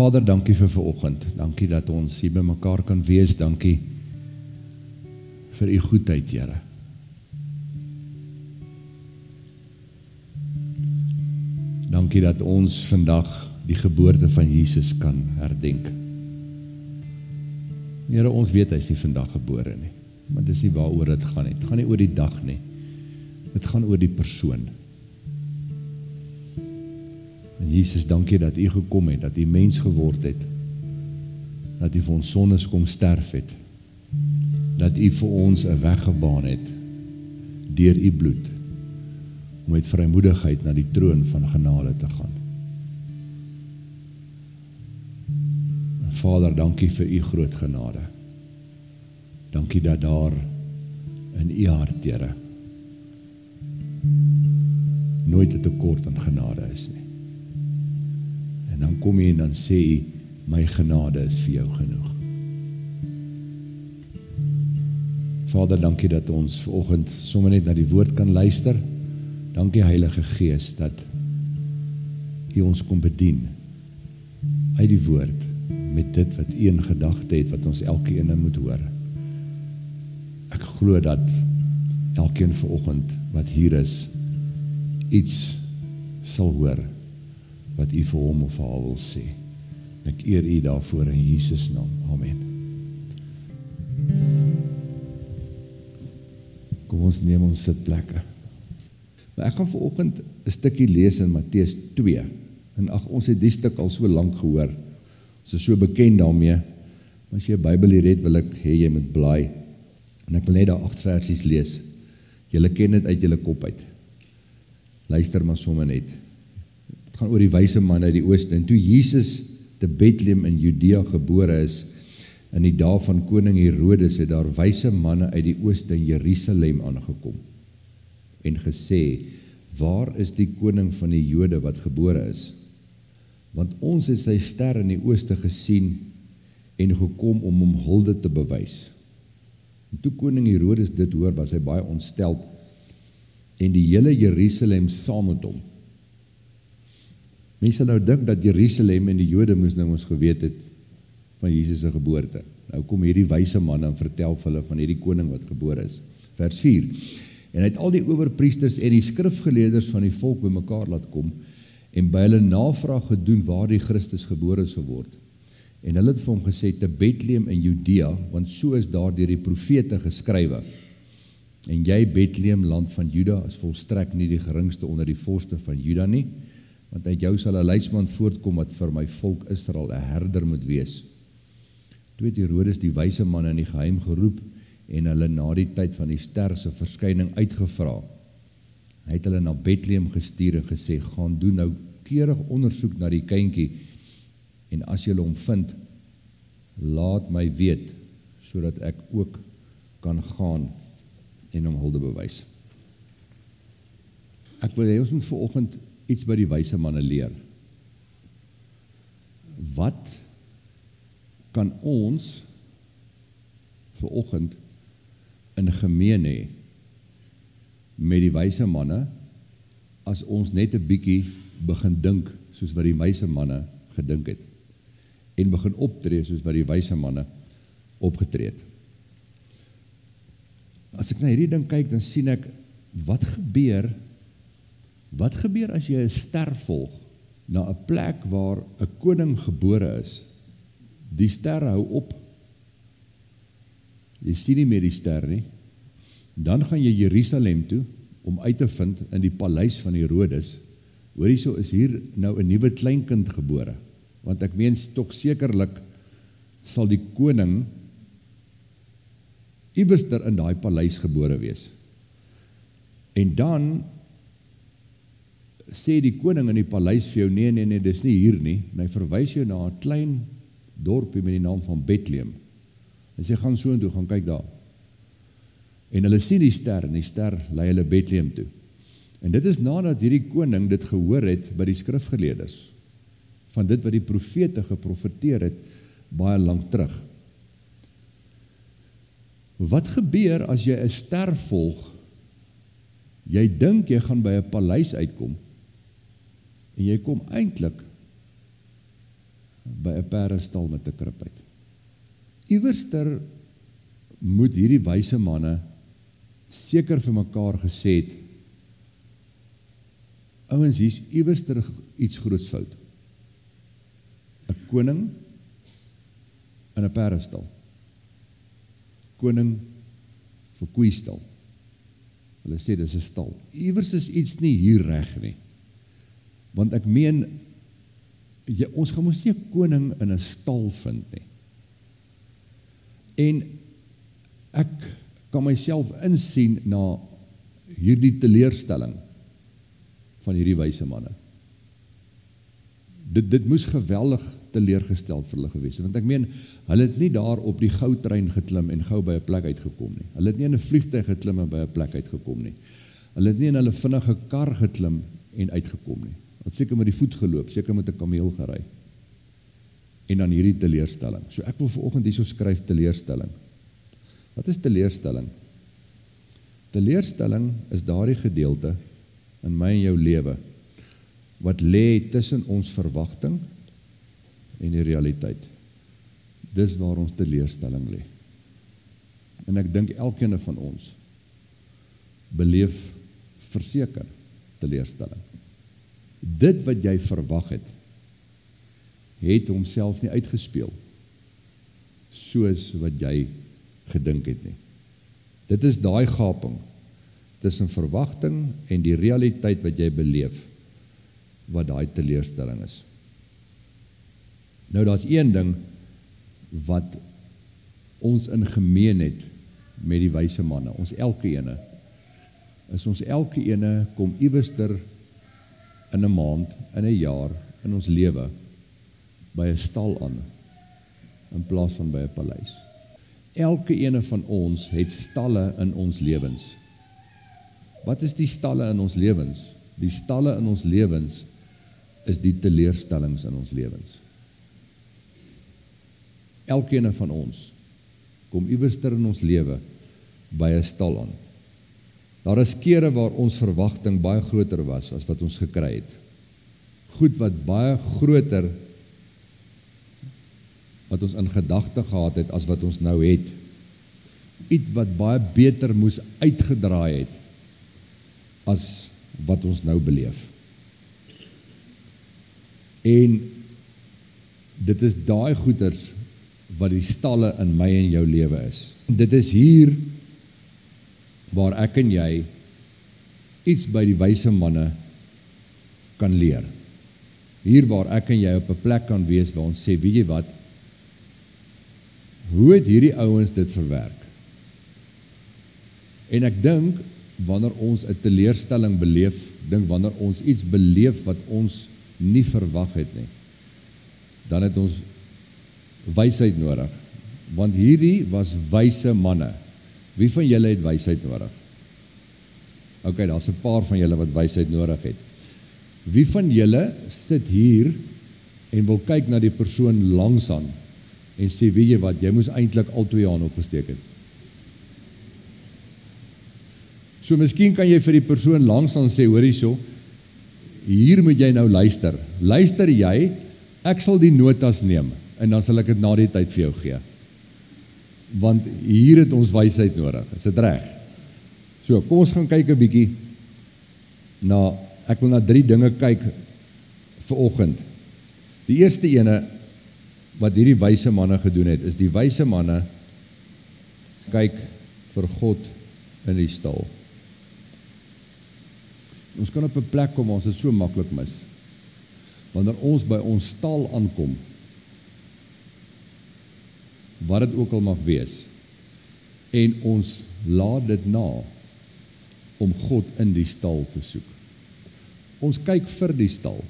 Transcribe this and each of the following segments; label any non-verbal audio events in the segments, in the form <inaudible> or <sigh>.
Vader, dankie vir vanoggend. Dankie dat ons hier by mekaar kan wees. Dankie vir u goedheid, Here. Dankie dat ons vandag die geboorte van Jesus kan herdenk. Here, ons weet hy is nie vandag gebore nie, maar dis nie waaroor dit gaan nie. Dit gaan nie oor die dag nie. Dit gaan oor die persoon. En Jesus, dankie dat U gekom het, dat U mens geword het. Dat U vir ons sondes kom sterf het. Dat U vir ons 'n weg gebaan het deur U bloed om met vrymoedigheid na die troon van genade te gaan. Vader, dankie vir U groot genade. Dankie dat daar in U hart, Here, nooit 'n tekort aan genade is nie. En dan kom jy en dan sê jy my genade is vir jou genoeg. Vader, dankie dat ons vanoggend sommer net na die woord kan luister. Dankie Heilige Gees dat U ons kom bedien uit die woord met dit wat U in gedagte het wat ons elkeen moet hoor. Ek glo dat elkeen vanoggend wat hier is iets sal hoor wat u vir hom of haar wil sê. Ek eer u daarvoor in Jesus naam. Amen. Kom ons neem ons sitplekke. Maar ek gaan vanoggend 'n stukkie lees in Matteus 2. En ag ons het die stuk al so lank gehoor. Ons is so bekend daarmee. Maar as jy 'n Bybel hier het, wil ek hê jy moet blaai. En ek wil net daai 8 versies lees. Julle ken dit uit julle kop uit. Luister maar sommer net gaan oor die wyse man uit die ooste. En toe Jesus te Bethlehem in Judea gebore is in die dae van koning Herodes het daar wyse manne uit die ooste in Jerusalem aangekom en gesê waar is die koning van die Jode wat gebore is? Want ons het sy ster in die ooste gesien en gekom om hom hulde te bewys. En toe koning Herodes dit hoor was hy baie ontsteld en die hele Jerusalem saam met hom Mense nou dink dat Jerusalem en die Jode moes nou ons geweet het van Jesus se geboorte. Nou kom hierdie wyse man en vertel vir hulle van hierdie koning wat gebore is. Vers 4. En hy het al die owerpriesters en die skrifgeleerders van die volk bymekaar laat kom en by hulle navraag gedoen waar die Christus gebore sou word. En hulle het vir hom gesê te Bethlehem in Judea, want so is daar deur die profete geskrywe. En jy Bethlehem land van Juda is volstrek nie die geringste onder die vorste van Juda nie want uit jou sal 'n leidsman voortkom wat vir my volk Israel 'n herder moet wees. Toe het Herodes die wyse manne in die geheim geroep en hulle na die tyd van die ster se verskyning uitgevra. Hy het hulle na Bethlehem gestuur en gesê: "Gaan doen nou keurig ondersoek na die kindjie en as jy hom vind, laat my weet sodat ek ook kan gaan en hom hulde bewys." Ek wil hê ons moet vanoggend iets by die wyse manne leer. Wat kan ons vir oggend in gemeen hê met die wyse manne as ons net 'n bietjie begin dink soos wat die wyse manne gedink het en begin optree soos wat die wyse manne opgetree het. As ek na hierdie ding kyk, dan sien ek wat gebeur Wat gebeur as jy 'n ster volg na 'n plek waar 'n koning gebore is? Die ster hou op. Jy sien nie meer die ster nie. Dan gaan jy Jerusalem toe om uit te vind in die paleis van Herodes. Hoorie so is hier nou 'n nuwe kleinkind gebore. Want ek meen tog sekerlik sal die koning iewers ter in daai paleis gebore wees. En dan sê die koning in die paleis vir jou nee nee nee dis nie hier nie. Hy verwys jou na 'n klein dorpie met die naam van Bethlehem. En sê gaan so intoe gaan kyk daar. En hulle sien die ster en die ster lei hulle Bethlehem toe. En dit is nadat hierdie koning dit gehoor het by die skrifgeleerders van dit wat die profete geprofeteer het baie lank terug. Wat gebeur as jy 'n ster volg? Jy dink jy gaan by 'n paleis uitkom En jy kom eintlik by 'n perdestal met 'n krib uit. Iewerster moet hierdie wyse manne seker vir mekaar gesê het ouens hier's iewerster iets groots fout. 'n Koning in 'n perdestal. Koning vir koeistal. Hulle sê dis 'n stal. Iewers is iets nie hier reg nie. Want ek meen jy, ons gaan mos nie 'n koning in 'n stal vind nie. En ek kan myself insien na hierdie teleurstelling van hierdie wyse manne. Dit dit moes geweldig teleurgestel vir hulle gewees het want ek meen hulle het nie daar op die goudtrein geklim en gou by 'n plek uitgekom nie. Hulle het nie in 'n vliegtuig geklim en by 'n plek uitgekom nie. Hulle het nie in hulle vinnige kar geklim en uitgekom nie. Wat seker met die voet geloop, seker met 'n kameel gery. En dan hierdie teleurstelling. So ek wil vanoggend hierso skryf teleurstelling. Wat is teleurstelling? Teleurstelling is daardie gedeelte in my en jou lewe wat lê tussen ons verwagting en die realiteit. Dis waar ons teleurstelling lê. En ek dink elkeen van ons beleef verseker teleurstelling. Dit wat jy verwag het, het homself nie uitgespeel soos wat jy gedink het nie. Dit is daai gaping tussen verwagting en die realiteit wat jy beleef wat daai teleurstelling is. Nou daar's een ding wat ons in gemeen het met die wyse manne. Ons elke ene is ons elke ene kom iewerster in 'n maand, in 'n jaar, in ons lewe by 'n stal aan in plaas van by 'n paleis. Elke ene van ons het stalle in ons lewens. Wat is die stalle in ons lewens? Die stalle in ons lewens is die teleurstellings in ons lewens. Elkeen van ons kom iewerster in ons lewe by 'n stal aan. Daar is kere waar ons verwagting baie groter was as wat ons gekry het. Goed wat baie groter wat ons in gedagte gehad het as wat ons nou het. Iets wat baie beter moes uitgedraai het as wat ons nou beleef. En dit is daai goeters wat die stalle in my en jou lewe is. Dit is hier waar ek en jy iets by die wyse manne kan leer. Hier waar ek en jy op 'n plek kan wees waar ons sê, weet jy wat? Hoe het hierdie ouens dit verwerk? En ek dink wanneer ons 'n teleurstelling beleef, dink wanneer ons iets beleef wat ons nie verwag het nie, dan het ons wysheid nodig. Want hierdie was wyse manne. Wie van julle het wysheid nodig? OK, daar's 'n paar van julle wat wysheid nodig het. Wie van julle sit hier en wil kyk na die persoon langs aan en sê weet jy wat, jy moes eintlik al twee hande opgesteek het. So miskien kan jy vir die persoon langs aan sê, hoor hierso, hier moet jy nou luister. Luister jy, ek sal die notas neem en dan sal ek dit na die tyd vir jou gee. Want hier het ons wysheid nodig. Is dit reg? So, kom ons gaan kyk 'n bietjie na ek wil na drie dinge kyk vir oggend. Die eerste ene wat hierdie wyse manne gedoen het, is die wyse manne kyk vir God in die stal. Ons kan op 'n plek kom waar ons dit so maklik mis. Wanneer ons by ons stal aankom, wat dit ook al mag wees. En ons laat dit na om God in die stal te soek. Ons kyk vir die stal.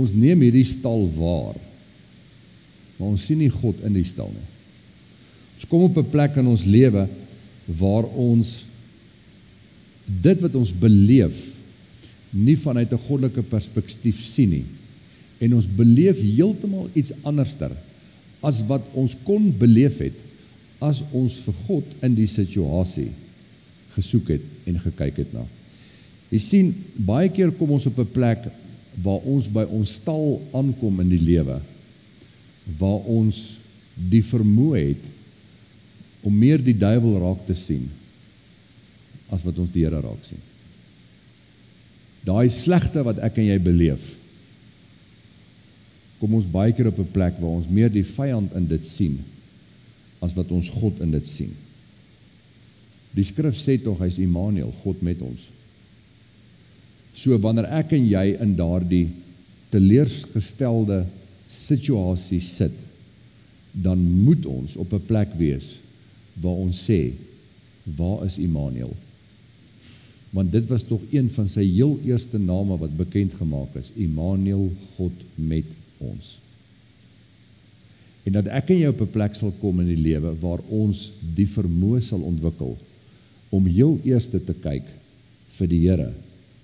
Ons neem hierdie stal waar. Maar ons sien nie God in die stal nie. Ons kom op 'n plek in ons lewe waar ons dit wat ons beleef nie vanuit 'n goddelike perspektief sien nie en ons beleef heeltemal iets anderster as wat ons kon beleef het as ons vir God in die situasie gesoek het en gekyk het na. Jy sien baie keer kom ons op 'n plek waar ons by ons stal aankom in die lewe waar ons die vermoë het om meer die duiwel raak te sien as wat ons die Here raak sien. Daai slegte wat ek en jy beleef kom ons baie keer op 'n plek waar ons meer die vyand in dit sien as wat ons God in dit sien. Die skrif sê tog hy's Immanuel, God met ons. So wanneer ek en jy in daardie teleurgestelde situasie sit, dan moet ons op 'n plek wees waar ons sê, waar is Immanuel? Want dit was tog een van sy heel eerste name wat bekend gemaak is, Immanuel, God met ons. En dat ek en jy op 'n plek sal kom in die lewe waar ons die vermoë sal ontwikkel om heel eers te kyk vir die Here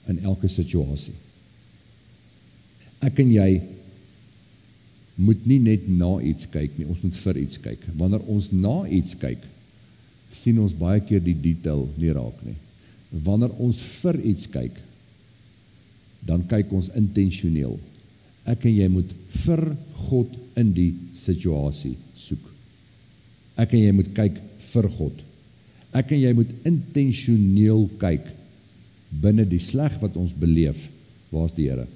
in elke situasie. Ek en jy moet nie net na iets kyk nie, ons moet vir iets kyk. Wanneer ons na iets kyk, sien ons baie keer die detail nie raak nie. Wanneer ons vir iets kyk, dan kyk ons intentioneel. Ek en jy moet vir God in die situasie soek. Ek en jy moet kyk vir God. Ek en jy moet intentioneel kyk binne die sleg wat ons beleef. Waar's die Here?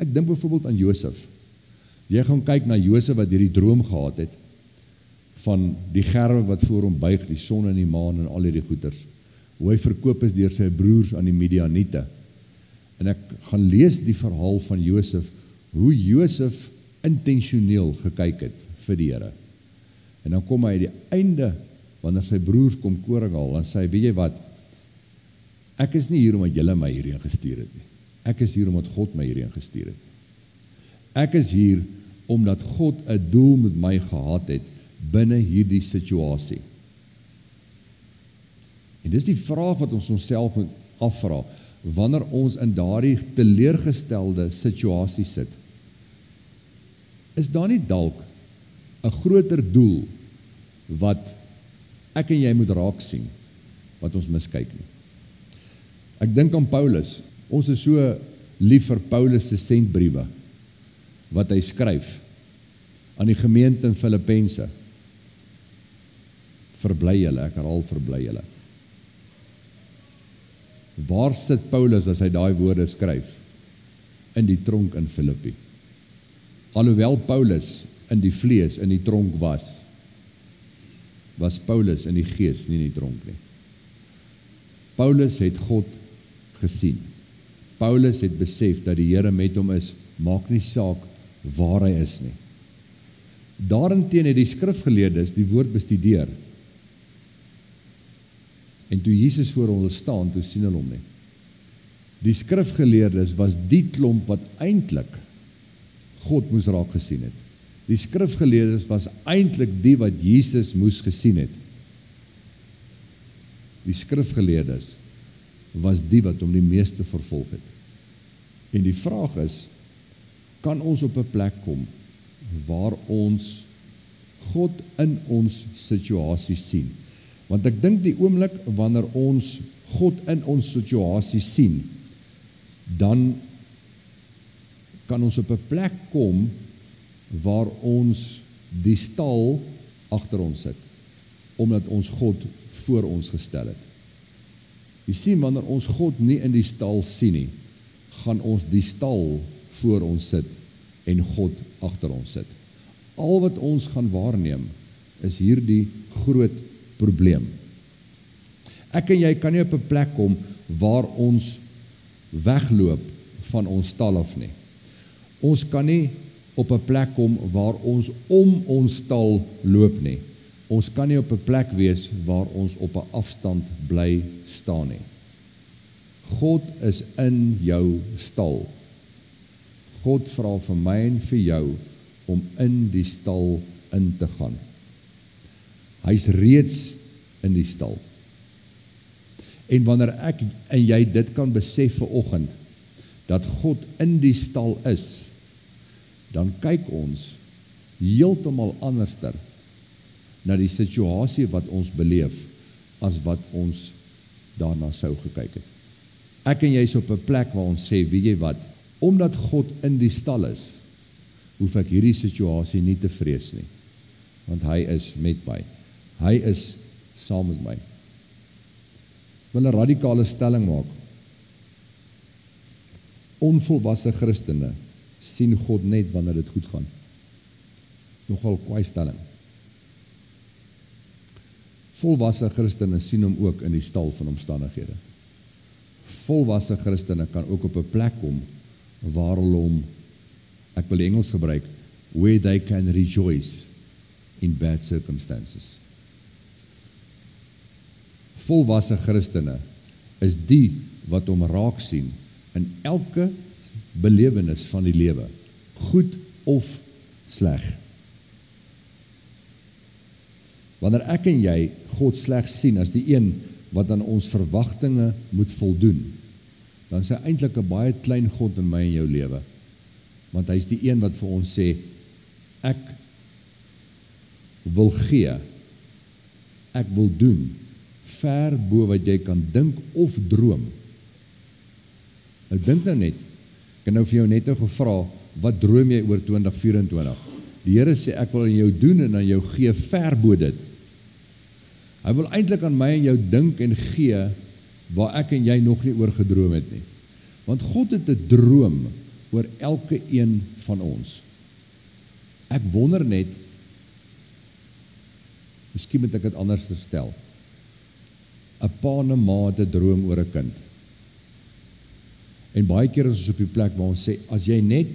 Ek dink byvoorbeeld aan Josef. Jy gaan kyk na Josef wat hierdie droom gehad het van die gerwe wat voor hom buig, die son en die maan en al hierdie goeters. Hoe hy verkoop is deur sy broers aan die Midianiete. En ek gaan lees die verhaal van Josef hoe Josef intentioneel gekyk het vir die Here. En dan kom hy aan die einde wanneer sy broers kom koring haal en sê weet jy wat Ek is nie hier omdat julle my hierheen gestuur het nie. Ek is hier omdat God my hierheen gestuur het. Ek is hier omdat God 'n doel met my gehad het binne hierdie situasie. En dis die vraag wat ons onsself moet afvra wanneer ons in daardie teleurgestelde situasie sit. Is daar nie dalk 'n groter doel wat ek en jy moet raak sien wat ons miskyk nie? Ek dink aan Paulus. Ons is so lief vir Paulus se sentbriewe wat hy skryf aan die gemeente in Filippense. Verbly julle, ek herhaal verbly julle. Waar sit Paulus as hy daai woorde skryf? In die tronk in Filippi. Alhoewel Paulus in die vlees in die tronk was, was Paulus in die gees nie in die tronk nie. Paulus het God gesien. Paulus het besef dat die Here met hom is, maak nie saak waar hy is nie. Daarenteen het die skrifgeleerdes die woord bestudeer. En toe Jesus voor hulle staan, toe sien hulle hom nie. Die skrifgeleerdes was die klomp wat eintlik God moes raak gesien het. Die skrifgeleerdes was eintlik die wat Jesus moes gesien het. Die skrifgeleerdes was die wat hom die meeste vervolg het. En die vraag is kan ons op 'n plek kom waar ons God in ons situasie sien? Want ek dink die oomblik wanneer ons God in ons situasie sien, dan kan ons op 'n plek kom waar ons die stal agter ons sit omdat ons God voor ons gestel het. Jy sien wanneer ons God nie in die stal sien nie, gaan ons die stal voor ons sit en God agter ons sit. Al wat ons gaan waarneem is hierdie groot probleem. Ek en jy kan nie op 'n plek kom waar ons wegloop van ons stal af nie. Ons kan nie op 'n plek kom waar ons om ons stal loop nie. Ons kan nie op 'n plek wees waar ons op 'n afstand bly staan nie. God is in jou stal. God vra vir my en vir jou om in die stal in te gaan. Hy's reeds in die stal. En wanneer ek en jy dit kan besef vir oggend dat God in die stal is, dan kyk ons heeltemal anderster na die situasie wat ons beleef as wat ons daarna sou gekyk het. Ek en jy is op 'n plek waar ons sê, weet jy wat, Omdat God in die stal is, hoef ek hierdie situasie nie te vrees nie. Want hy is met my. Hy is saam met my. Ek wil 'n radikale stelling maak. Onvolwasse Christene sien God net wanneer dit goed gaan. Dis nogal 'n kwaai stelling. Volwasse Christene sien hom ook in die stal van omstandighede. Volwasse Christene kan ook op 'n plek kom waar hulle hom ek wil Engels gebruik where they can rejoice in bad circumstances. Volwasse Christene is die wat hom raak sien in elke belewenis van die lewe, goed of sleg. Wanneer ek en jy God slegs sien as die een wat aan ons verwagtinge moet voldoen, dan is hy eintlik 'n baie klein God in my en jou lewe. Want hy's die een wat vir ons sê ek wil gee. Ek wil doen ver bo wat jy kan dink of droom. Ek dink nou net. Ek het nou vir jou net nou gevra, wat droom jy oor 2024? Die Here sê ek wil aan jou doen en aan jou gee ver bo dit. Hy wil eintlik aan my en jou dink en gee waar ek en jy nog nie oor gedroom het nie. Want God het 'n droom oor elke een van ons. Ek wonder net Miskien moet ek dit anders stel. 'n pa en 'n ma 'n droom oor 'n kind. En baie keer is ons op die plek waar ons sê as jy net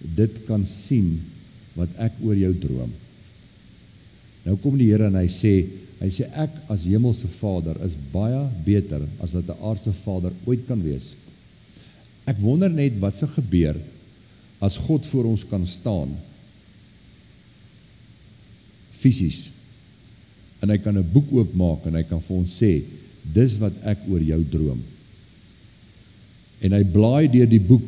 dit kan sien wat ek oor jou droom. Nou kom die Here en hy sê hy sê ek as hemelse Vader is baie beter as wat 'n aardse Vader ooit kan wees. Ek wonder net wat se gebeur as God voor ons kan staan fisies en hy kan 'n boek oopmaak en hy kan vir ons sê dis wat ek oor jou droom. En hy blaai deur die boek.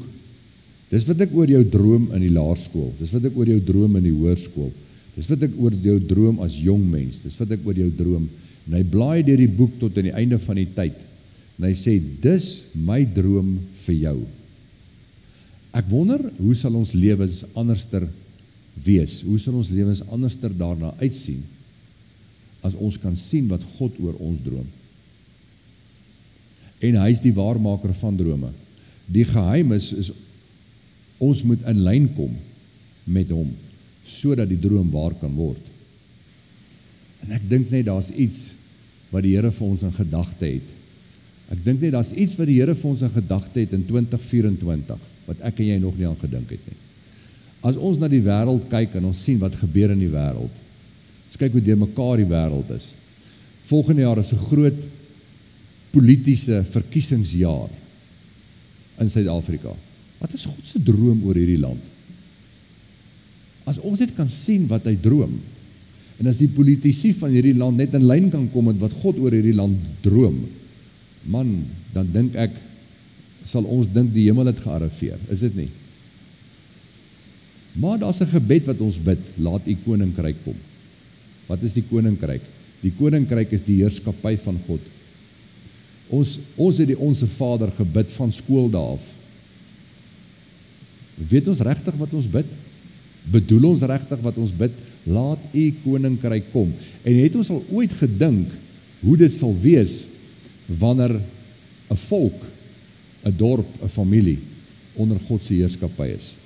Dis wat ek oor jou droom in die laerskool. Dis wat ek oor jou droom in die hoërskool. Dis wat ek oor jou droom as jong mens. Dis wat ek oor jou droom. En hy blaai deur die boek tot aan die einde van die tyd. En hy sê dis my droom vir jou. Ek wonder hoe sal ons lewens anderster wees? Hoe sal ons lewens anderster daarna uitsien? As ons kan sien wat God oor ons droom. En hy is die waarmaker van drome. Die geheim is is ons moet in lyn kom met hom sodat die droom waar kan word. En ek dink net daar's iets wat die Here vir ons in gedagte het. Ek dink net daar's iets wat die Here vir ons in gedagte het in 2024 wat ek en jy nog nie aan gedink het nie. As ons na die wêreld kyk en ons sien wat gebeur in die wêreld, kyk hoe deurmekaar die wêreld is. Volgende jaar is 'n groot politieke verkiesingsjaar in Suid-Afrika. Wat is God se droom oor hierdie land? As ons net kan sien wat hy droom en as die politici van hierdie land net in lyn kan kom met wat God oor hierdie land droom, man, dan dink ek sal ons dink die hemel het gearriveer, is dit nie? Maar daar's 'n gebed wat ons bid, laat u koninkryk kom. Wat is die koninkryk? Die koninkryk is die heerskappy van God. Ons ons het die onsse Vader gebid van skooldae af. Weet ons regtig wat ons bid? Bedoel ons regtig wat ons bid? Laat u koninkryk kom. En het ons al ooit gedink hoe dit sal wees wanneer 'n volk, 'n dorp, 'n familie onder God se heerskappy is?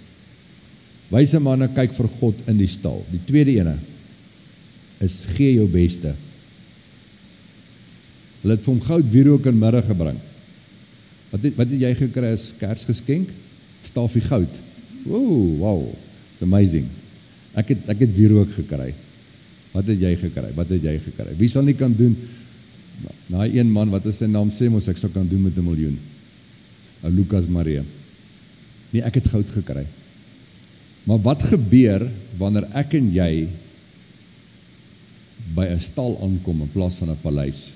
Wyse manne kyk vir God in die stal. Die tweede ene is gee jou beste. Hulle het vir hom goud wierook en mirre gebring. Wat het, wat het jy gekry as Kersgeskenk? Stafie goud. Ooh, wow. It's amazing. Ek het ek het wierook gekry. Wat het jy gekry? Wat het jy gekry? Wie sal nie kan doen daai een man wat is sy naam sê mos ek sou kan doen met 'n miljoen. Ou Lukas Marie. Nee, ek het goud gekry. Maar wat gebeur wanneer ek en jy by 'n stal aankom in plaas van 'n paleis.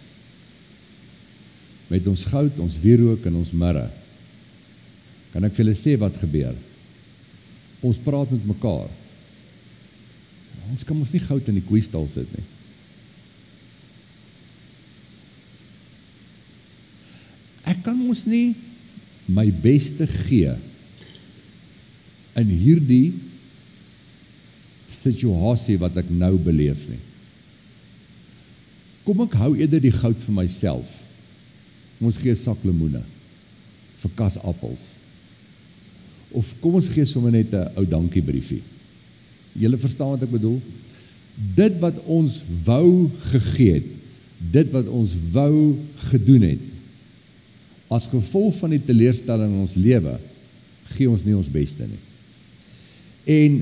Met ons goud, ons wierook en ons mirre. Kan ek vir julle sê wat gebeur? Ons praat met mekaar. Ons kan mos nie goud in die koeistal sit nie. Ek kan mos nie my beste gee in hierdie situasie wat ek nou beleef nie. Kom ek hou eerder die goud vir myself. Ons gee 'n sak lemoene vir kasappels. Of kom ons gee sommer net 'n ou dankie briefie. Julle verstaan wat ek bedoel? Dit wat ons wou gegee het, dit wat ons wou gedoen het, as gevolg van die teleurstelling in ons lewe, gee ons nie ons beste nie. En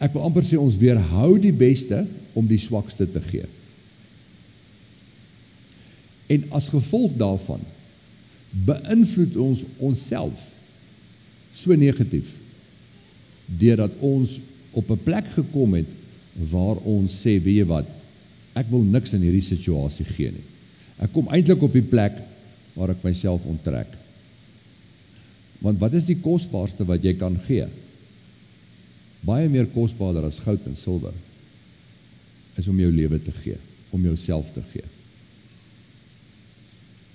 ek wil amper sê ons weerhou die beste om die swakste te gee. En as gevolg daarvan beïnvloed ons onsself so negatief deurdat ons op 'n plek gekom het waar ons sê, weet jy wat, ek wil niks in hierdie situasie gee nie. Ek kom eintlik op die plek waar ek myself onttrek. Want wat is die kosbaarste wat jy kan gee? Baie meer kosbaarder as goud en silwer is om jou lewe te gee, om jouself te gee.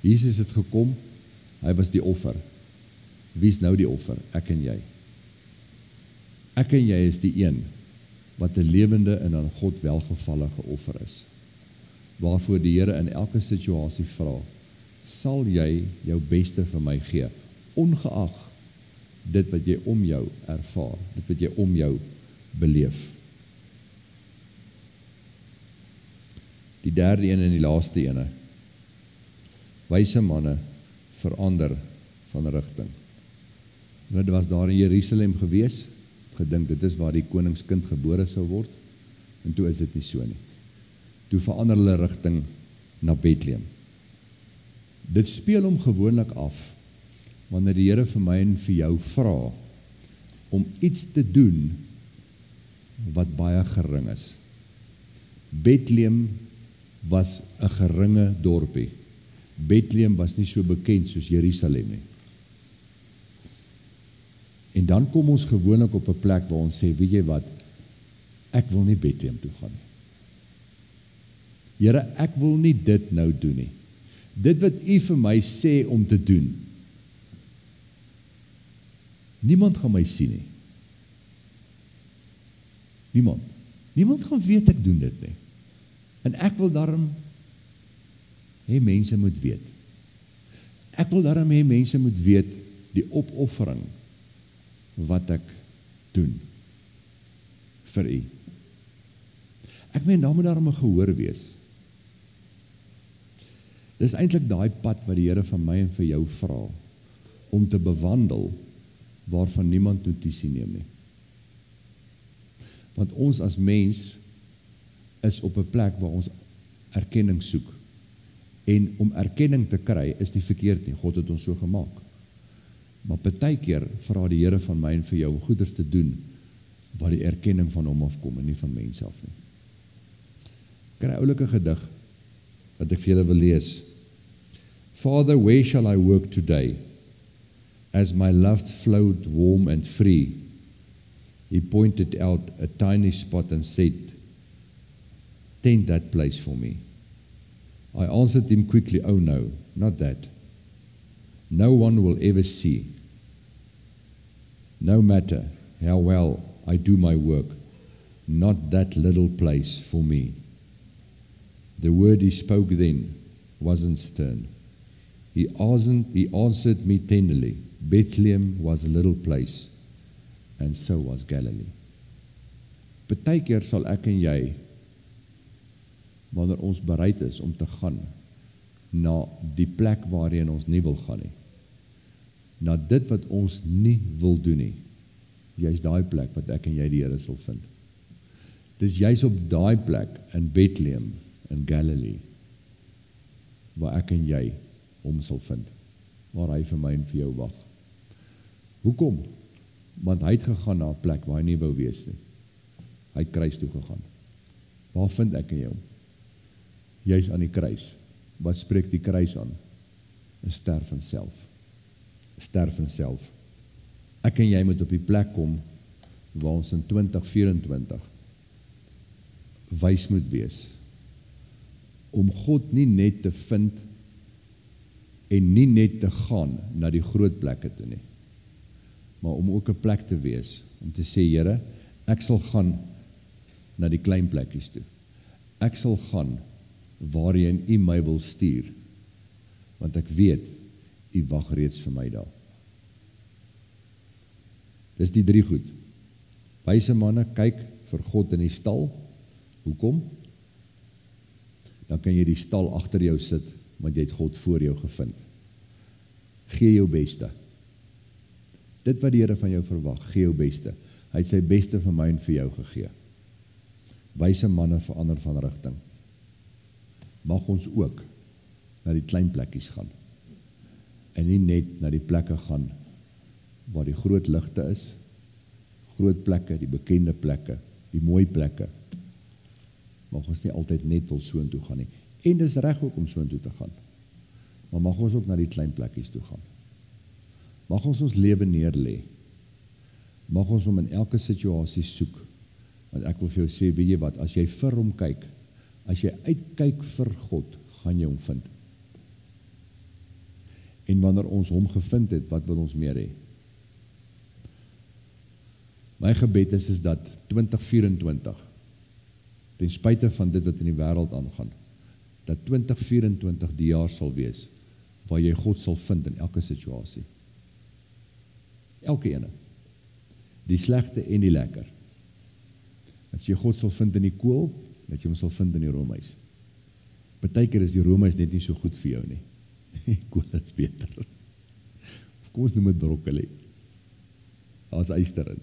Jesus het gekom, hy was die offer. Wie is nou die offer? Ek en jy. Ek en jy is die een wat 'n lewende en aan God welgevallige offer is. Waarvoor die Here in elke situasie vra, sal jy jou beste vir my gee, ongeag dit wat jy om jou ervaar, dit wat jy om jou beleef. Die derde een en die laaste ene. Wyse manne verander van rigting. Hulle was daar in Jerusalem gewees, gedink dit is waar die koningskind gebore sou word. En toe is dit nie so nie. Toe verander hulle rigting na Bethlehem. Dit speel hom gewoonlik af wanneer die Here vir my en vir jou vra om iets te doen wat baie gering is. Bethlehem was 'n geringe dorpie. Bethlehem was nie so bekend soos Jerusalem nie. En dan kom ons gewoonlik op 'n plek waar ons sê, weet jy wat? Ek wil nie Bethlehem toe gaan nie. Here, ek wil nie dit nou doen nie. Dit wat U vir my sê om te doen. Niemand gaan my sien nie. Niemand. Niemand gaan weet ek doen dit nie. En ek wil daarom hê mense moet weet. Ek wil daarom hê mense moet weet die opoffering wat ek doen vir u. Ek meen daar moet daar 'n gehoor wees. Dis eintlik daai pad wat die Here van my en vir jou vra om te bewandel waarvan niemand notisie neem nie. Want ons as mens is op 'n plek waar ons erkenning soek. En om erkenning te kry is nie verkeerd nie. God het ons so gemaak. Maar baie keer vra die Here van my en vir jou om goeders te doen wat die erkenning van hom afkom en nie van mense af nie. Kry oulike gedig wat ek vir julle wil lees. Father, where shall I work today? As my love flowed warm and free, he pointed out a tiny spot and said, Tend that place for me. I answered him quickly, Oh no, not that. No one will ever see. No matter how well I do my work, not that little place for me. The word he spoke then wasn't stern. He, answered, he answered me tenderly Bethlehem was a little place, and so was Galilee. Partykeer sal ek en jy wanneer ons bereid is om te gaan na die plek waarheen ons nie wil gaan nie. Na dit wat ons nie wil doen nie. Jy's daai plek wat ek en jy die Here sal vind. Dis juis op daai plek in Bethlehem in Galilee waar ek en jy hom sal vind. Waar hy vir my en vir jou wag. Hoekom? Want hy het gegaan na 'n plek waar hy nie wou wees nie. Hy het kruis toe gegaan. Waar vind ek en jou? Jy's aan die kruis. Wat spreek die kruis aan? 'n Sterf van self. Sterf van self. Ek en jy moet op die plek kom waar ons in 2024 wys moet wees om God nie net te vind en nie net te gaan na die groot plekke toe nie maar om ook 'n plek te wees om te sê Here, ek sal gaan na die klein plekkies toe. Ek sal gaan waarheen U my wil stuur. Want ek weet U wag reeds vir my daar. Dis die drie goed. Wyse manne kyk vir God in die stal. Hoekom? Dan kan jy die stal agter jou sit want jy het God voor jou gevind. Gee jou beste. Dit wat die Here van jou verwag, gee jou beste. Hy het sy beste vir my en vir jou gegee. Wyse manne verander van rigting. Mag ons ook na die klein plekkies gaan. En nie net na die plekke gaan waar die groot ligte is, groot plekke, die bekende plekke, die mooi plekke. Mag ons nie altyd net wil soontoe gaan nie. En dis reg ook om soontoe te gaan. Maar mag ons ook na die klein plekkies toe gaan. Mag ons ons lewe neerlê. Mag ons hom in elke situasie soek. Want ek wil vir jou sê, weet jy wat, as jy vir hom kyk, as jy uitkyk vir God, gaan jy hom vind. En wanneer ons hom gevind het, wat wil ons meer hê? My gebed is is dat 2024 ten spyte van dit wat in die wêreld aangaan, dat 2024 die jaar sal wees waar jy God sal vind in elke situasie. Elke ene. Die slegte en die lekker. As jy God sal vind in die kool, dat jy hom sal vind in die roomys. Partykeer is die roomys net nie so goed vir jou nie. <laughs> kool is beter. Of kom ons noem dit broccoli. As eyster in.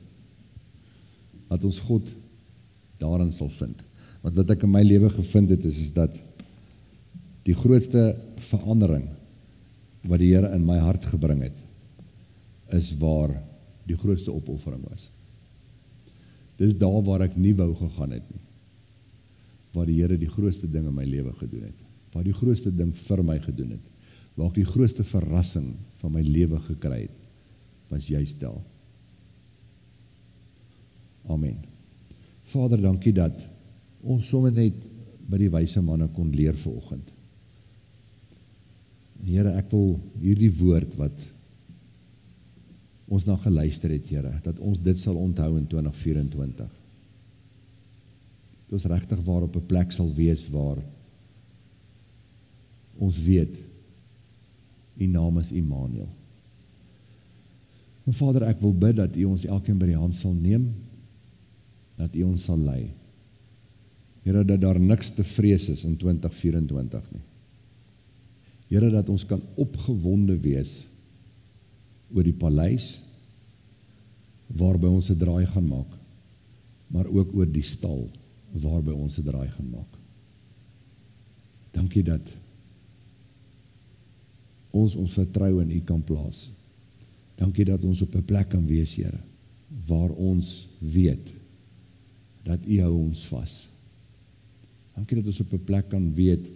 Dat ons God daarin sal vind. Want wat ek in my lewe gevind het is is dat die grootste verandering wat die Here in my hart gebring het is waar die grootste opoffering was. Dis daar waar ek nie wou gegaan het nie. Waar die Here die grootste ding in my lewe gedoen het. Waar die grootste ding vir my gedoen het. Waar ek die grootste verrassing van my lewe gekry het, was juist daar. Amen. Vader, dankie dat ons sommer net by die wyse manne kon leer vanoggend. Here, ek wil hierdie woord wat ons na geluister het, Here, dat ons dit sal onthou in 2024. Dat ons regtig waar op 'n plek sal wees waar ons weet U naam is Immanuel. En Vader, ek wil bid dat U ons elkeen by die hand sal neem, dat U ons sal lei. Here, dat daar niks te vrees is in 2024 nie. Here, dat ons kan opgewonde wees oor die paleis waarby ons 'n draai gaan maak, maar ook oor die stal waarby ons 'n draai gaan maak. Dankie dat ons ons vertroue in U kan plaas. Dankie dat ons op 'n plek kan wees, Here, waar ons weet dat U hou ons vas. Dankie dat ons op 'n plek kan weet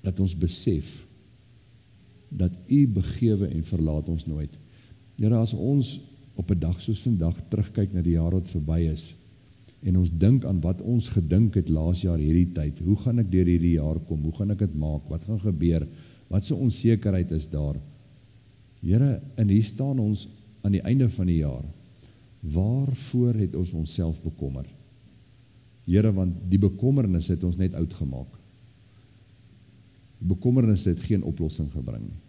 dat ons besef dat U begewe en verlaat ons nooit. Here, as ons op 'n dag soos vandag terugkyk na die jaar wat verby is en ons dink aan wat ons gedink het laas jaar hierdie tyd, hoe gaan ek deur hierdie jaar kom? Hoe gaan ek dit maak? Wat gaan gebeur? Wat se onsekerheid is daar? Here, en hier staan ons aan die einde van die jaar. Waarvoor het ons onsself bekommer? Here, want die bekommernis het ons net oud gemaak. Die bekommernis het geen oplossing gebring nie.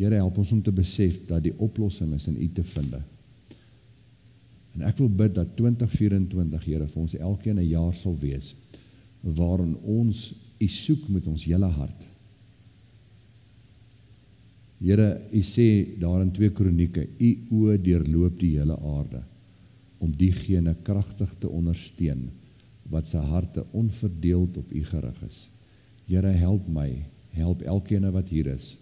Here help ons om te besef dat die oplossing is in U te vind. En ek wil bid dat 2024 Here vir ons elkeen 'n jaar sal wees waarin ons U soek met ons hele hart. Here, U sê daar in 2 Kronieke, U oë deurloop die hele aarde om diegene kragtig te ondersteun wat se harte onverdeeld op U gerig is. Here, help my, help elkeen wat hier is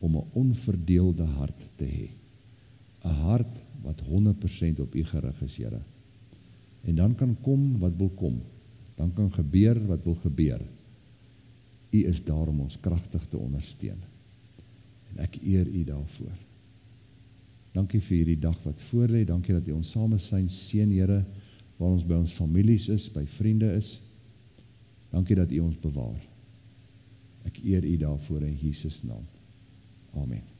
om 'n onverdeelde hart te hê. 'n Hart wat 100% op U gerig is, Here. En dan kan kom wat wil kom. Dan kan gebeur wat wil gebeur. U is daar om ons kragtig te ondersteun. En ek eer U daarvoor. Dankie vir hierdie dag wat voorlê. Dankie dat U ons same syn seën, Here, waar ons by ons families is, by vriende is. Dankie dat U ons bewaar. Ek eer U daarvoor in Jesus naam. Amen.